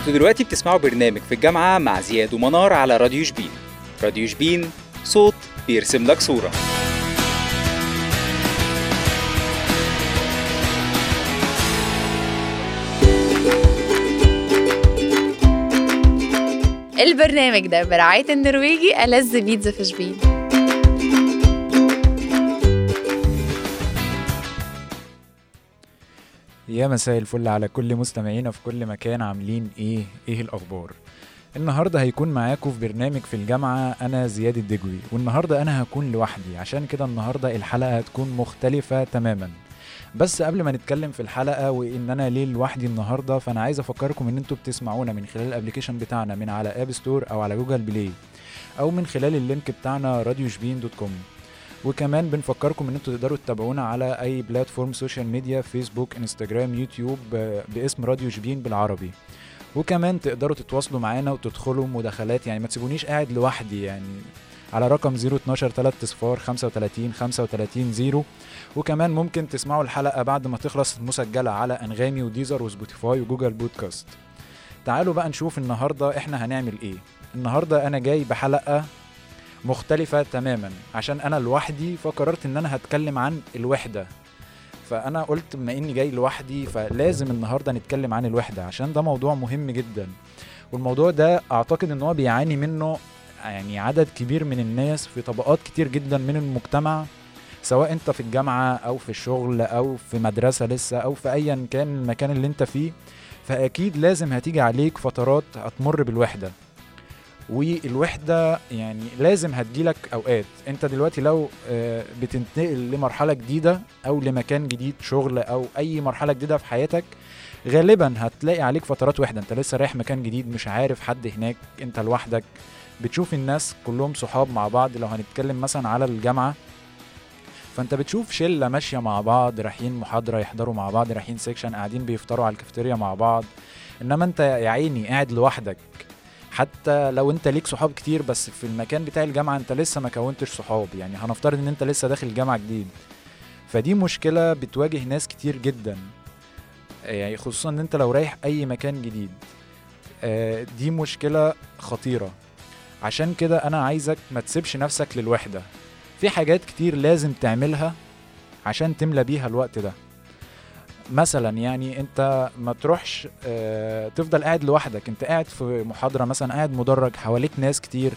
أنتوا دلوقتي بتسمعوا برنامج في الجامعة مع زياد ومنار على راديو شبين. راديو شبين صوت بيرسم لك صورة. البرنامج ده برعاية النرويجي ألذ بيتزا في شبين. يا مساء الفل على كل مستمعينا في كل مكان عاملين إيه؟ إيه الأخبار؟ النهارده هيكون معاكم في برنامج في الجامعة أنا زياد الدجوي والنهاردة أنا هكون لوحدي عشان كده النهارده الحلقة هتكون مختلفة تماما. بس قبل ما نتكلم في الحلقة وإن أنا ليه لوحدي النهارده فأنا عايز أفكركم إن أنتوا بتسمعونا من خلال ال application بتاعنا من على App Store أو على Google Play أو من خلال ال link بتاعنا راديو شبين dot com وكمان بنفكركم إن أنتوا تقدروا تتابعونا على أي platform social media فيسبوك انستجرام يوتيوب باسم راديو شبين بالعربي. وكمان تقدروا تتواصلوا معانا وتدخلوا مداخلات يعني ما تسيبونيش قاعد لوحدي يعني على رقم 012 3 صفار 35 35 0 وكمان ممكن تسمعوا الحلقة بعد ما تخلص مسجلة على أنغامي و Deezer و Spotify و Google Podcast. تعالوا بقى نشوف النهاردة إحنا هنعمل إيه. النهاردة أنا جاي بحلقة مختلفة تماما. عشان أنا لوحدي فقررت إن أنا هتكلم عن الوحدة. فأنا قلت بما إني جاي لوحدي فلازم النهاردة نتكلم عن الوحدة عشان ده موضوع مهم جدا. والموضوع ده أعتقد إن هو بيعاني منه يعني عدد كبير من الناس في طبقات كتير جدا من المجتمع سواء أنت في الجامعة أو في الشغل أو في مدرسة لسه أو في ايا كان المكان اللي أنت فيه. فأكيد لازم هتيجي عليك فترات هتمر بالوحدة. والوحدة يعني لازم هتجيلك أوقات. أنت دلوقتي لو آه، بتنتقل لمرحلة جديدة أو لمكان جديد شغل أو أي مرحلة جديدة في حياتك غالبا هتلاقي عليك فترات وحدة. أنت لسه رايح مكان جديد مش عارف حد هناك أنت لوحدك. بتشوف الناس كلهم صحاب مع بعض. لو هنتكلم مثلا على الجامعة فأنت بتشوف شلة ماشية مع بعض رايحين محاضرة يحضروا مع بعض رايحين section قاعدين بيفطروا على الكافيتيريا مع بعض. إنما أنت يا عيني قاعد لوحدك. حتى لو انت ليك صحاب كتير بس في المكان بتاع الجامعة انت لسه ما كونتش صحاب. يعني هنفترض ان انت لسه داخل الجامعة جديد. فدي مشكلة بتواجه ناس كتير جدا. يعني خصوصا ان انت لو رايح أي مكان جديد. آه، دي مشكلة خطيرة. عشان كده أنا عايزك ما تسيبش نفسك للوحدة. في حاجات كتير لازم تعملها عشان تملى بيها الوقت ده. مثلا يعني أنت ما تروحش آه تفضل قاعد لوحدك. أنت قاعد في محاضرة مثلا قاعد مدرج حواليك ناس كتير.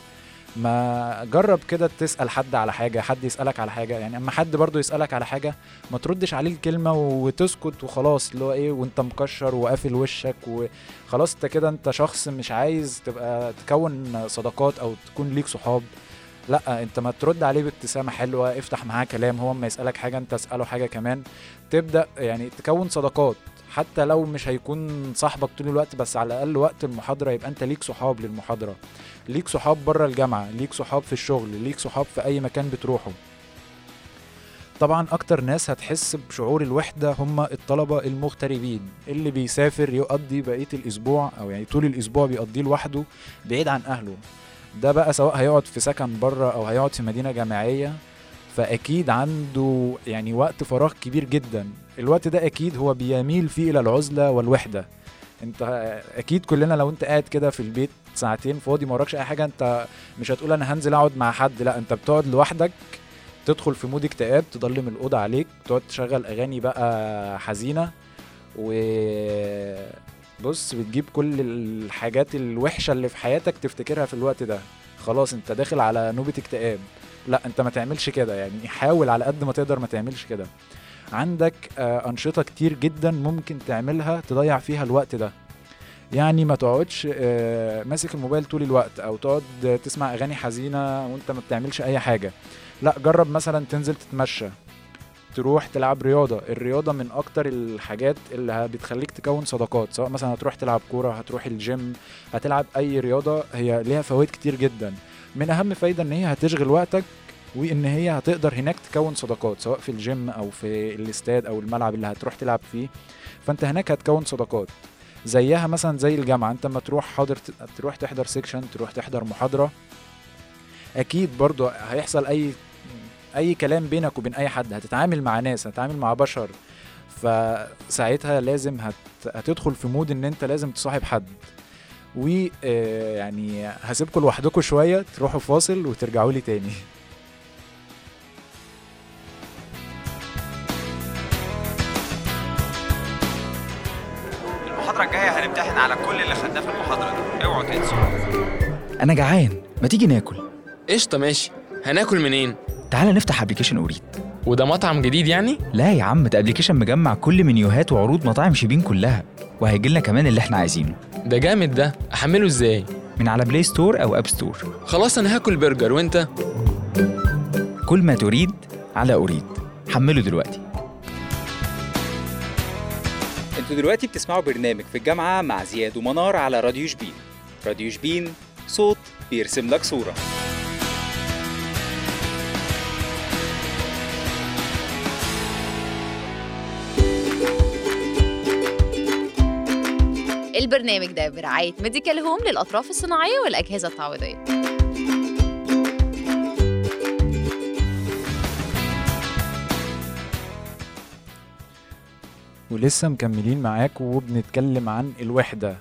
ما جرب كده تسأل حد على حاجة حد يسألك على حاجة. يعني أما حد برضو يسألك على حاجة ما تردش عليه الكلمة وتسكت وخلاص. اللي هو إيه وأنت مكشر وقافل وشك وخلاص أنت كده أنت شخص مش عايز تبقى تكون صداقات أو تكون ليك صحاب. لا انت ما ترد عليه بابتسامة حلوة افتح معاه كلام هو اما يسألك حاجة انت اسأله حاجة كمان. تبدأ يعني تكون صداقات حتى لو مش هيكون صاحبك طول الوقت بس على الأقل وقت المحاضرة يبقى انت ليك صحاب للمحاضرة. ليك صحاب بره الجامعة ليك صحاب في الشغل ليك صحاب في أي مكان بتروحه. طبعا أكتر ناس هتحس بشعور الوحدة هم الطلبة المغتربين اللي بيسافر يقضي بقية الأسبوع أو يعني طول الأسبوع بيقضيه لوحده بعيد عن أهله. ده بقى سواء هيقعد في سكن بره أو هيقعد في مدينة جامعية فأكيد عنده يعني وقت فراغ كبير جدا. الوقت ده أكيد هو بيميل فيه إلى العزلة والوحدة. أنت أكيد كلنا لو أنت قاعد كده في البيت ساعتين فاضي ما وراكش أي حاجة أنت مش هتقول أنا هنزل أقعد مع حد لا أنت بتقعد لوحدك تدخل في مود اكتئاب تضلم الأوضة عليك تقعد تشغل أغاني بقى حزينة و بص بتجيب كل الحاجات الوحشة اللي في حياتك تفتكرها في الوقت ده. خلاص انت داخل على نوبة اكتئاب. لا انت ما تعملش كده. يعني حاول على قد ما تقدر ما تعملش كده. عندك آه، أنشطة كتير جدا ممكن تعملها تضيع فيها الوقت ده. يعني ما تقعدش آه، ماسك الموبايل طول الوقت أو تقعد تسمع أغاني حزينة وأنت ما بتعملش أي حاجة. لا جرب مثلا تنزل تتمشى. تروح تلعب رياضة. الرياضة من أكتر الحاجات اللي بتخليك تكون صداقات سواء مثلا هتروح تلعب كورة هتروح الجيم هتلعب أي رياضة هي ليها فوائد كتير جدا. من أهم فايدة إن هي هتشغل وقتك وإن هي هتقدر هناك تكون صداقات سواء في الجيم أو في الاستاد أو الملعب اللي هتروح تلعب فيه. فأنت هناك هتكون صداقات. زيها مثلا زي الجامعة. أنت لما تروح حاضر تروح تحضر section تروح تحضر محاضرة أكيد برضو هيحصل أي أي كلام بينك وبين أي حد هتتعامل مع ناس هتتعامل مع بشر. فساعتها لازم هت... هتدخل في mood إن أنت لازم تصاحب حد. ويعني هسيبكم لوحدكم شوية تروحوا فاصل وترجعوا لي تاني. المحاضرة الجاية هنمتحن على كل اللي خدناه في المحاضرة دي. اوعوا تنسوا. أنا جعان. ما تيجي ناكل؟ قشطة ماشي. هناكل منين؟ تعالى نفتح application اوريد وده مطعم جديد يعني؟ لا يا عم ده application مجمع كل منيوهات وعروض مطاعم شيبين كلها. وهيجي لنا كمان اللي إحنا عايزينه. ده جامد ده. أحمله إزاي؟ من على Play Store أو App Store خلاص أنا هاكل برجر وأنت؟ كل ما تريد على اريد حمله دلوقتي. أنتوا دلوقتي بتسمعوا برنامج في الجامعة مع زياد ومنار على راديو شبين. راديو شبين صوت بيرسم لك صورة. البرنامج ده برعاية Medical Home للأطراف الصناعية والأجهزة التعويضية. ولسه مكملين معاكم وبنتكلم عن الوحدة.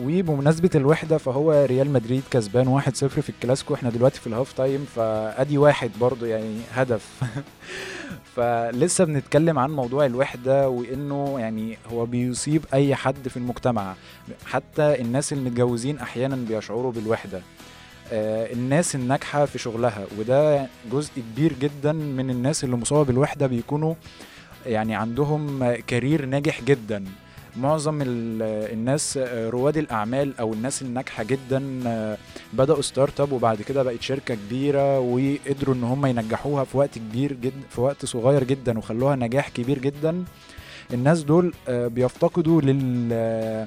وبمناسبة الوحدة فهو ريال مدريد كسبان 1-0 في الكلاسيكو. إحنا دلوقتي في ال half time فأدي واحد برضو يعني هدف. فلسه بنتكلم عن موضوع الوحدة وإنه يعني هو بيصيب أي حد في المجتمع. حتى الناس المتجوزين أحيانا بيشعروا بالوحدة. آه، الناس الناجحة في شغلها وده جزء كبير جدا من الناس اللي مصابة بالوحدة بيكونوا يعني عندهم career ناجح جدا. معظم ال- الناس آه، رواد الأعمال أو الناس الناجحة جدا آه، بدأوا startup وبعد كده بقت شركة كبيرة وقدروا إن هم ينجحوها في وقت كبير جدا في وقت صغير جدا وخلوها نجاح كبير جدا. الناس دول آه، بيفتقدوا لل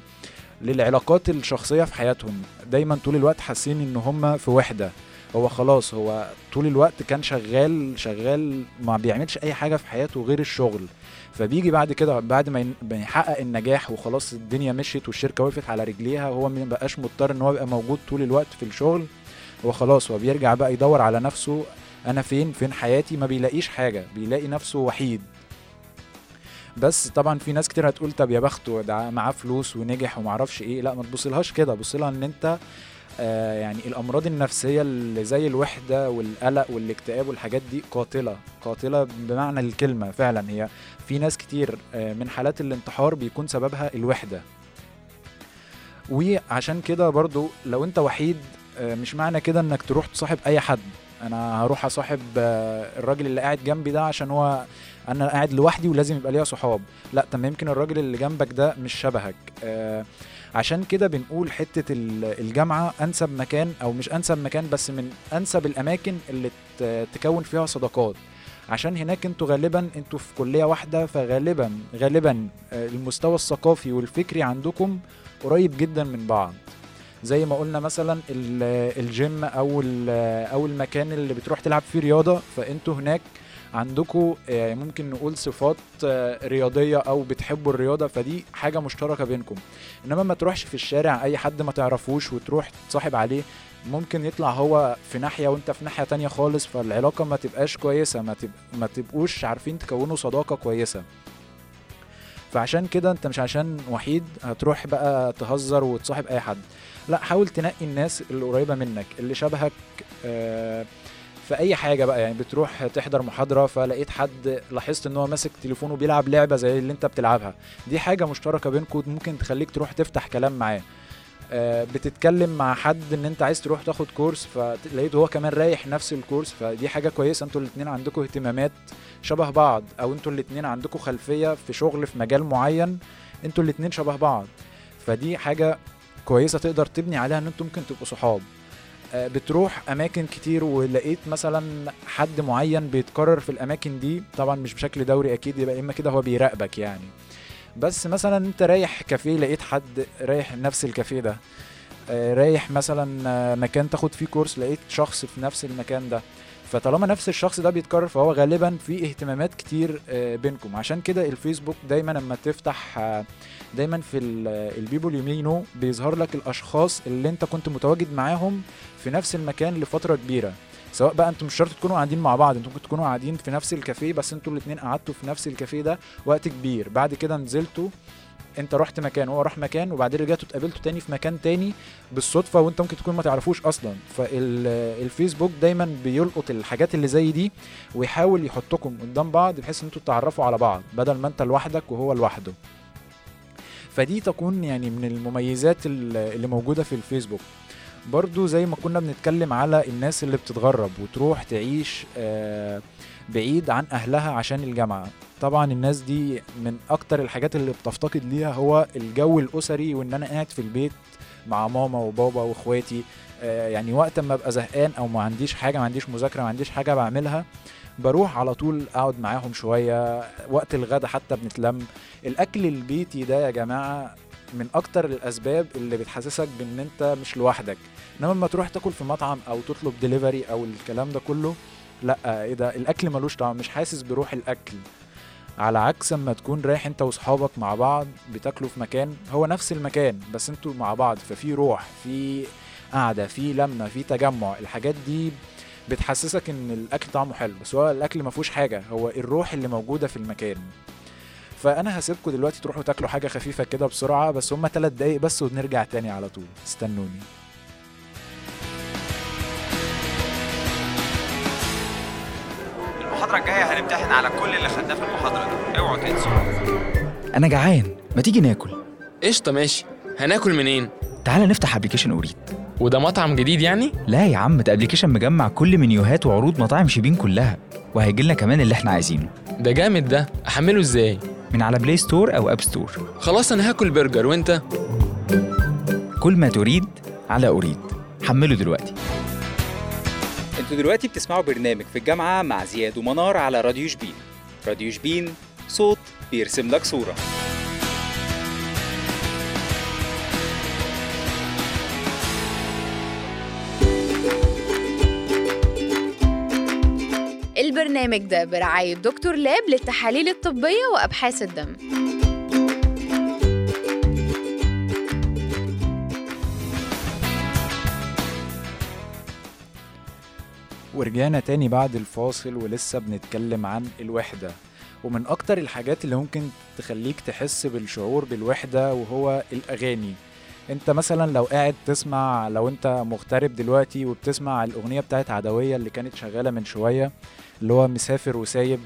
للعلاقات الشخصية في حياتهم. دايما طول الوقت حاسين إن هم في وحدة. هو خلاص هو طول الوقت كان شغال شغال ما بيعملش أي حاجة في حياته غير الشغل. فبيجي بعد كده بعد ما يحقق النجاح وخلاص الدنيا مشيت والشركة وقفت على رجليها وهو ما بقاش مضطر إن هو يبقى موجود طول الوقت في الشغل هو خلاص هو بيرجع بقى يدور على نفسه أنا فين؟ فين حياتي؟ ما بيلاقيش حاجة بيلاقي نفسه وحيد. بس طبعا في ناس كتير هتقول طب يا بخته ده معاه فلوس ونجح ومعرفش إيه لا ما تبصلهاش كده بص لها إن أنت يعني الأمراض النفسية اللي زي الوحدة والقلق والاكتئاب والحاجات دي قاتلة قاتلة بمعنى الكلمة فعلا. هي في ناس كتير آه من حالات الانتحار بيكون سببها الوحدة. وعشان كده برضو لو انت وحيد آه مش معنى كده انك تروح تصاحب أي حد. أنا هروح أصاحب آه الراجل اللي قاعد جنبي ده عشان هو أنا قاعد لوحدي ولازم يبقى ليا صحاب. لا طب يمكن الراجل اللي جنبك ده مش شبهك. آه عشان كده بنقول حتة ال- الجامعة أنسب مكان أو مش أنسب مكان بس من أنسب الأماكن اللي تكون فيها صداقات. عشان هناك أنتوا غالبا أنتوا في كلية واحدة فغالبا غالبا آه، المستوى الثقافي والفكري عندكم قريب جدا من بعض. زي ما قلنا مثلا ال- الجيم أو أو المكان اللي بتروح تلعب فيه رياضة فانتوا هناك عندكم ممكن نقول صفات آه، رياضية أو بتحبوا الرياضة فدي حاجة مشتركة بينكم. إنما ما تروحش في الشارع أي حد ما تعرفوش وتروح تصاحب عليه ممكن يطلع هو في ناحية وأنت في ناحية تانية خالص فالعلاقة ما تبقاش كويسة ما, تب... ما تبقوش عارفين تكونوا صداقة كويسة. فعشان كده أنت مش عشان وحيد هتروح بقى تهزر وتصاحب أي حد. لأ حاول تنقي الناس اللي قريبة منك اللي شبهك آه في أي حاجة بقى يعني بتروح تحضر محاضرة فلقيت حد لاحظت إن هو ماسك تليفونه بيلعب لعبة زي اللي أنت بتلعبها. دي حاجة مشتركة بينكم ممكن تخليك تروح تفتح كلام معاه. آه، بتتكلم مع حد إن أنت عايز تروح تاخد كورس فلقيته هو كمان رايح نفس الكورس فدي حاجة كويسة. أنتوا الاتنين عندكم اهتمامات شبه بعض أو أنتوا الاتنين عندكم خلفية في شغل في مجال معين أنتوا الاتنين شبه بعض. فدي حاجة كويسة تقدر تبني عليها إن أنتوا ممكن تبقوا صحاب. بتروح أماكن كتير ولقيت مثلا حد معين بيتكرر في الأماكن دي طبعا مش بشكل دوري أكيد يبقى إما كده هو بيراقبك يعني. بس مثلا أنت رايح كافيه لقيت حد رايح نفس الكافيه ده آه، رايح مثلا آه، مكان تاخد فيه كورس لقيت شخص في نفس المكان ده. فطالما نفس الشخص ده بيتكرر فهو غالبا في اهتمامات كتير آه، بينكم. عشان كده الفيسبوك دايما لما تفتح آه، دايما في ال- البيبول يمينو بيظهر لك الأشخاص اللي انت كنت متواجد معاهم في نفس المكان لفترة كبيرة. سواء بقى أنتوا مش شرط تكونوا قاعدين مع بعض أنتوا ممكن تكونوا قاعدين في نفس الكافيه بس أنتوا الاتنين قعدتوا في نفس الكافيه ده وقت كبير. بعد كده نزلتوا انت رحت مكان وهو راح مكان وبعدين رجعتوا اتقابلتوا تاني في مكان تاني بالصدفة وانت ممكن تكون ما تعرفوش أصلا. فالفيسبوك دايما بيلقط الحاجات اللي زي دي ويحاول يحطكم قدام بعض بحيث إن أنتوا تتعرفوا على بعض بدل ما انت لوحدك وهو لوحده. فدي تكون يعني من المميزات ال- اللي موجودة في الفيسبوك. برضو زي ما كنا بنتكلم على الناس اللي بتتغرب وتروح تعيش آه، بعيد عن أهلها عشان الجامعة. طبعا الناس دي من أكتر الحاجات اللي بتفتقد ليها هو الجو الأسري وإن أنا قاعد في البيت مع ماما وبابا وإخواتي. آه، يعني وقت ما أبقى زهقان أو ما عنديش حاجة ما عنديش مذاكرة ما عنديش حاجة بعملها بروح على طول أقعد معاهم شوية. وقت الغدا حتى بنتلم. الأكل البيتي ده يا جماعة من أكتر الأسباب اللي بتحسسك بإن أنت مش لوحدك. إنما لما تروح تاكل في مطعم أو تطلب دليفري أو الكلام ده كله لأ إيه ده؟ الأكل ملوش طعم مش حاسس بروح الأكل. على عكس أما تكون رايح أنت وأصحابك مع بعض بتاكلوا في مكان هو نفس المكان بس أنتوا مع بعض ففي روح في قعدة في لمة في تجمع الحاجات دي بتحسسك إن الأكل طعمه حلو بس هو الأكل ما فيهوش حاجة هو الروح اللي موجودة في المكان. فأنا هسيبكم دلوقتي تروحوا تاكلوا حاجة خفيفة كده بسرعة بس هما 3 دقايق بس ونرجع تاني على طول. استنوني. المحاضرة الجاية هنمتحن على كل اللي خدناه في المحاضرة دي. اوعوا تنسوا. أنا جعان. ما تيجي ناكل؟ قشطة ماشي. هناكل منين؟ تعال نفتح application اوريد وده مطعم جديد يعني؟ لا يا عم ده application مجمع كل منيوهات وعروض مطاعم شيبين كلها. وهيجي لنا كمان اللي إحنا عايزينه. ده جامد ده. أحمله إزاي؟ من على Play Store أو App Store خلاص أنا هاكل برجر وأنت؟ كل ما تريد على أريد. حمله دلوقتي. أنتوا دلوقتي بتسمعوا برنامج في الجامعة مع زياد ومنار على راديو شبين. راديو شبين صوت بيرسم لك صورة. البرنامج ده برعاية دكتور لاب للتحاليل الطبية وأبحاث الدم. ورجعنا تاني بعد الفاصل ولسه بنتكلم عن الوحدة. ومن أكتر الحاجات اللي ممكن تخليك تحس بالشعور بالوحدة وهو الأغاني. انت مثلا لو قاعد تسمع لو انت مغترب دلوقتي وبتسمع الأغنية بتاعت عدوية اللي كانت شغالة من شوية اللي هو مسافر وسايب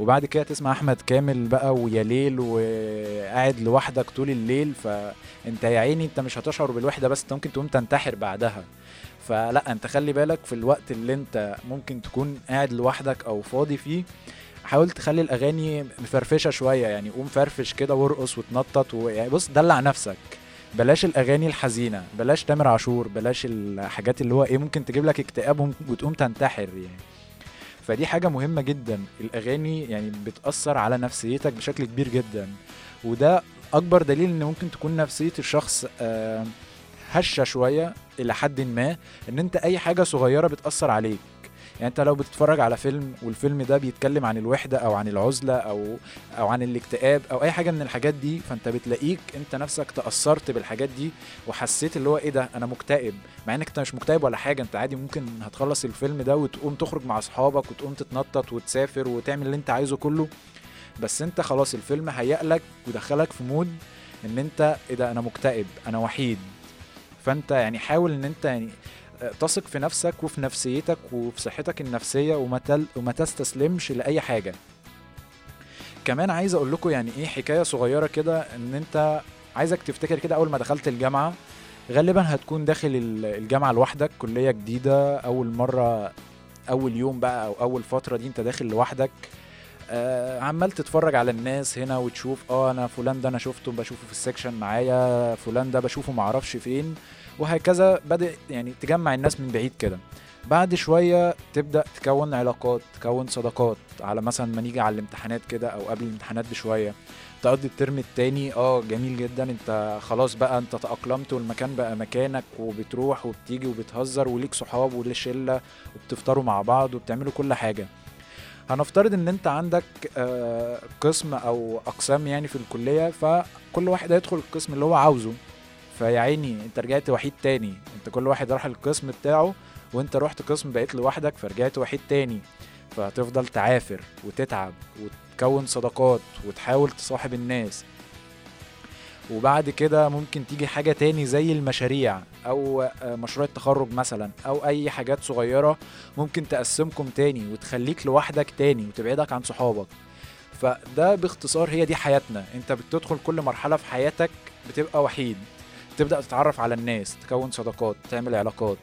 وبعد كده تسمع أحمد كامل بقى ويا ليل وقاعد لوحدك طول الليل فأنت يا عيني أنت مش هتشعر بالوحدة بس أنت ممكن تقوم تنتحر بعدها. فلا أنت خلي بالك في الوقت اللي أنت ممكن تكون قاعد لوحدك أو فاضي فيه حاول تخلي الأغاني مفرفشة شوية يعني قوم فرفش كده وارقص وتنطط و... يعني بص دلع نفسك. بلاش الأغاني الحزينة بلاش تامر عاشور بلاش الحاجات اللي هو إيه ممكن تجيب لك اكتئاب وم- وتقوم تنتحر يعني. فدي حاجة مهمة جدا الأغاني يعني بتأثر على نفسيتك بشكل كبير جدا. وده أكبر دليل إن ممكن تكون نفسية الشخص آه هشة شوية إلى حد ما إن أنت أي حاجة صغيرة بتأثر عليك. يعني انت لو بتتفرج على فيلم والفيلم ده بيتكلم عن الوحدة أو عن العزلة أو أو عن الاكتئاب أو أي حاجة من الحاجات دي فانت بتلاقيك انت نفسك تأثرت بالحاجات دي وحسيت اللي هو إيه ده أنا مكتئب. مع إنك أنت مش مكتئب ولا حاجة أنت عادي ممكن هتخلص الفيلم ده وتقوم تخرج مع أصحابك وتقوم تتنطط وتسافر وتعمل اللي انت عايزه كله. بس انت خلاص الفيلم هيألك ودخلك في مود إن انت إيه ده أنا مكتئب أنا وحيد. فانت يعني حاول إن انت يعني تثق في نفسك وفي نفسيتك وفي صحتك النفسية وما وما تستسلمش لأي حاجة. كمان عايز أقول لكم يعني إيه حكاية صغيرة كده إن أنت عايزك تفتكر كده أول ما دخلت الجامعة غالبا هتكون داخل ال- الجامعة لوحدك كلية جديدة أول مرة أول يوم بقى أو أول فترة دي أنت داخل لوحدك. آه عمال تتفرج على الناس هنا وتشوف آه أنا فلان ده أنا شفته بشوفه في السكشن معايا فلان ده بشوفه معرفش فين. وهكذا بدأ يعني تجمع الناس من بعيد كده. بعد شوية تبدأ تكون علاقات تكون صداقات. على مثلا ما نيجي على الامتحانات كده أو قبل الامتحانات بشوية تقضي الترم التاني. آه جميل جدا. أنت خلاص بقى أنت تأقلمت والمكان بقى مكانك وبتروح وبتيجي وبتهزر وليك صحاب وليك شلة وبتفطروا مع بعض وبتعملوا كل حاجة. هنفترض إن أنت عندك آه، قسم أو أقسام يعني في الكلية فكل واحد هيدخل القسم اللي هو عاوزه. فيا عيني انت رجعت وحيد تاني. انت كل واحد راح القسم بتاعه وانت رحت قسم بقيت لوحدك فرجعت وحيد تاني. فهتفضل تعافر وتتعب وتكون صداقات وتحاول تصاحب الناس. وبعد كده ممكن تيجي حاجة تاني زي المشاريع أو آه، مشروع التخرج مثلا أو أي حاجات صغيرة ممكن تقسمكم تاني وتخليك لوحدك تاني وتبعدك عن صحابك. فده باختصار هي دي حياتنا. انت بتدخل كل مرحلة في حياتك بتبقى وحيد. تبدأ تتعرف على الناس تكون صداقات تعمل علاقات.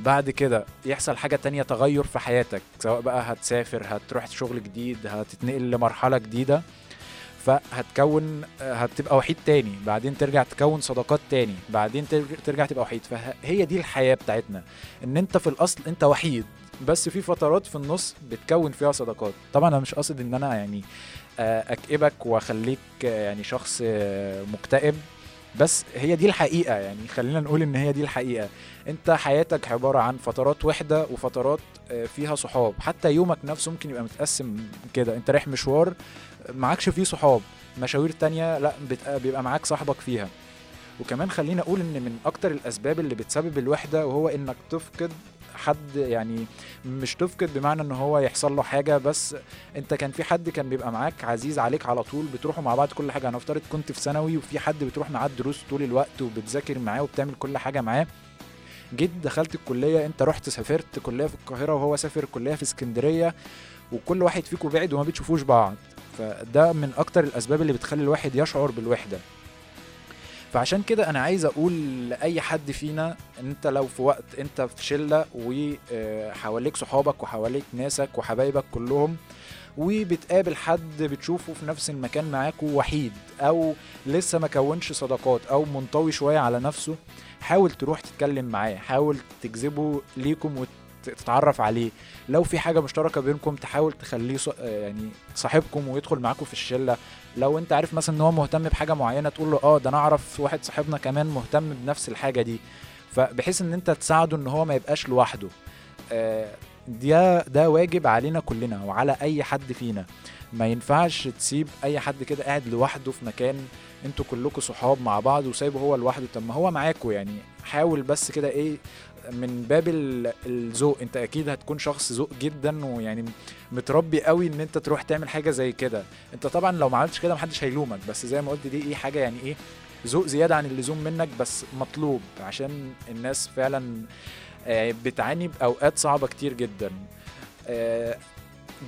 بعد كده يحصل حاجة تانية تغير في حياتك سواء بقى هتسافر هتروح شغل جديد هتتنقل لمرحلة جديدة فهتكون هتبقى وحيد تاني. بعدين ترجع تكون صداقات تاني. بعدين ترج- ترجع تبقى وحيد. فهي دي الحياة بتاعتنا إن أنت في الأصل أنت وحيد. بس في فترات في النص بتكون فيها صداقات. طبعا أنا مش قاصد إن أنا يعني آه، أكئبك وأخليك آه، يعني شخص آه، مكتئب. بس هي دي الحقيقة يعني خلينا نقول إن هي دي الحقيقة. أنت حياتك عبارة عن فترات وحدة وفترات آه، فيها صحاب. حتى يومك نفسه ممكن يبقى متقسم كده. أنت رايح مشوار معكش فيه صحاب. مشاوير تانية لأ بيبقى معاك صاحبك فيها. وكمان خلينا أقول إن من أكتر الأسباب اللي بتسبب الوحدة وهو إنك تفقد حد يعني مش تفقد بمعنى إن هو يحصل له حاجة بس أنت كان في حد كان بيبقى معاك عزيز عليك على طول بتروحوا مع بعض كل حاجة. هنفترض كنت في ثانوي وفي حد بتروح معاه الدروس طول الوقت وبتذاكر معاه وبتعمل كل حاجة معاه. جيت دخلت الكلية أنت رحت سافرت كلية في القاهرة وهو سافر كلية في اسكندرية وكل واحد فيكم بعد وما بتشوفوش بعض. فده من أكتر الأسباب اللي بتخلي الواحد يشعر بالوحدة. فعشان كده أنا عايز أقول لأي حد فينا أنت لو في وقت أنت في شلة وحواليك صحابك وحواليك ناسك وحبايبك كلهم وبتقابل حد بتشوفه في نفس المكان معاك وحيد أو لسه ما كونش صداقات أو منطوي شوية على نفسه حاول تروح تتكلم معاه حاول تجذبه ليكم وتتعرف عليه. لو في حاجة مشتركة بينكم تحاول تخليه آه يعني صاحبكم ويدخل معاكم في الشلة. لو انت عارف مثلا ان هو مهتم بحاجة معينة تقول له آه ده أنا أعرف واحد صاحبنا كمان مهتم بنفس الحاجة دي. فبحيث إن أنت تساعده إن هو ما يبقاش لوحده. آه، ده ده واجب علينا كلنا وعلى أي حد فينا. ما ينفعش تسيب أي حد كده قاعد لوحده في مكان أنتوا كلكم صحاب مع بعض وسايبه هو لوحده. طب ما هو معاكوا يعني حاول بس كده إيه من باب ال- الذوق. انت أكيد هتكون شخص ذوق جدا ويعني متربي قوي إن انت تروح تعمل حاجة زي كده. انت طبعا لو ما عملتش كده محدش هيلومك بس زي ما قلت دي إيه حاجة يعني إيه ذوق زيادة عن اللزوم منك بس مطلوب عشان الناس فعلا آه، بتعاني بأوقات صعبة كتير جدا. آه،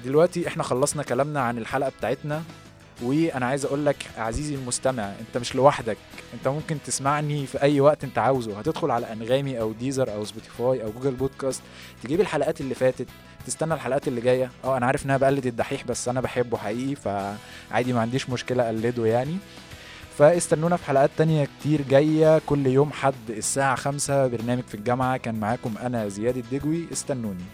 دلوقتي إحنا خلصنا كلامنا عن الحلقة بتاعتنا. وأنا عايز أقول لك عزيزي المستمع أنت مش لوحدك. أنت ممكن تسمعني في أي وقت أنت عاوزه. هتدخل على أنغامي أو Deezer أو Spotify أو Google Podcast تجيب الحلقات اللي فاتت تستنى الحلقات اللي جاية. آه أنا عارف إنها بقلد الدحيح بس أنا بحبه حقيقي فعادي ما عنديش مشكلة أقلده يعني. فاستنونا في حلقات تانية كتير جاية كل يوم حد الساعة خمسة برنامج في الجامعة. كان معاكم أنا زياد الدجوي. استنوني.